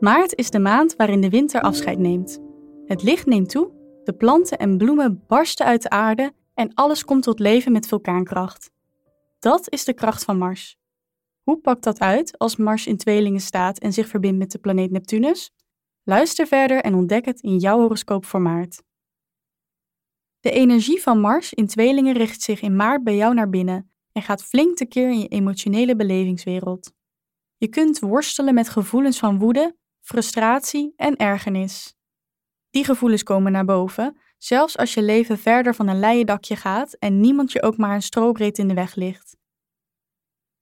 Maart is de maand waarin de winter afscheid neemt. Het licht neemt toe, de planten en bloemen barsten uit de aarde en alles komt tot leven met vulkaankracht. Dat is de kracht van Mars. Hoe pakt dat uit als Mars in tweelingen staat en zich verbindt met de planeet Neptunus? Luister verder en ontdek het in jouw horoscoop voor maart. De energie van Mars in tweelingen richt zich in maart bij jou naar binnen en gaat flink tekeer in je emotionele belevingswereld. Je kunt worstelen met gevoelens van woede, frustratie en ergernis. Die gevoelens komen naar boven, zelfs als je leven verder van een leien dakje gaat en niemand je ook maar een strobreed in de weg ligt.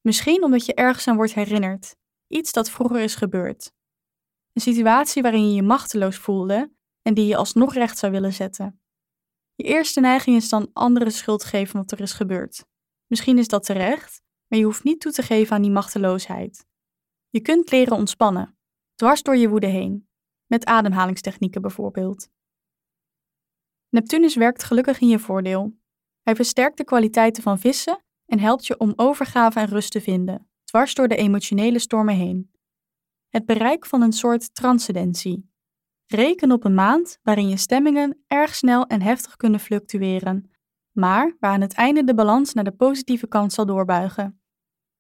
Misschien omdat je ergens aan wordt herinnerd, iets dat vroeger is gebeurd. Een situatie waarin je je machteloos voelde en die je alsnog recht zou willen zetten. Je eerste neiging is dan anderen schuld geven wat er is gebeurd. Misschien is dat terecht, maar je hoeft niet toe te geven aan die machteloosheid. Je kunt leren ontspannen, dwars door je woede heen, met ademhalingstechnieken bijvoorbeeld. Neptunus werkt gelukkig in je voordeel. Hij versterkt de kwaliteiten van vissen en helpt je om overgave en rust te vinden, dwars door de emotionele stormen heen. Het bereik van een soort transcendentie. Reken op een maand waarin je stemmingen erg snel en heftig kunnen fluctueren, maar waar aan het einde de balans naar de positieve kant zal doorbuigen.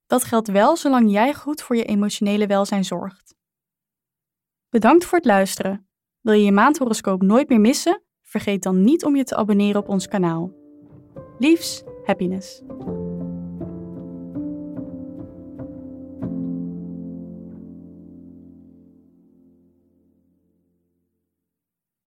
Dat geldt wel zolang jij goed voor je emotionele welzijn zorgt. Bedankt voor het luisteren. Wil je je maandhoroscoop nooit meer missen? Vergeet dan niet om je te abonneren op ons kanaal. Liefs, happiness.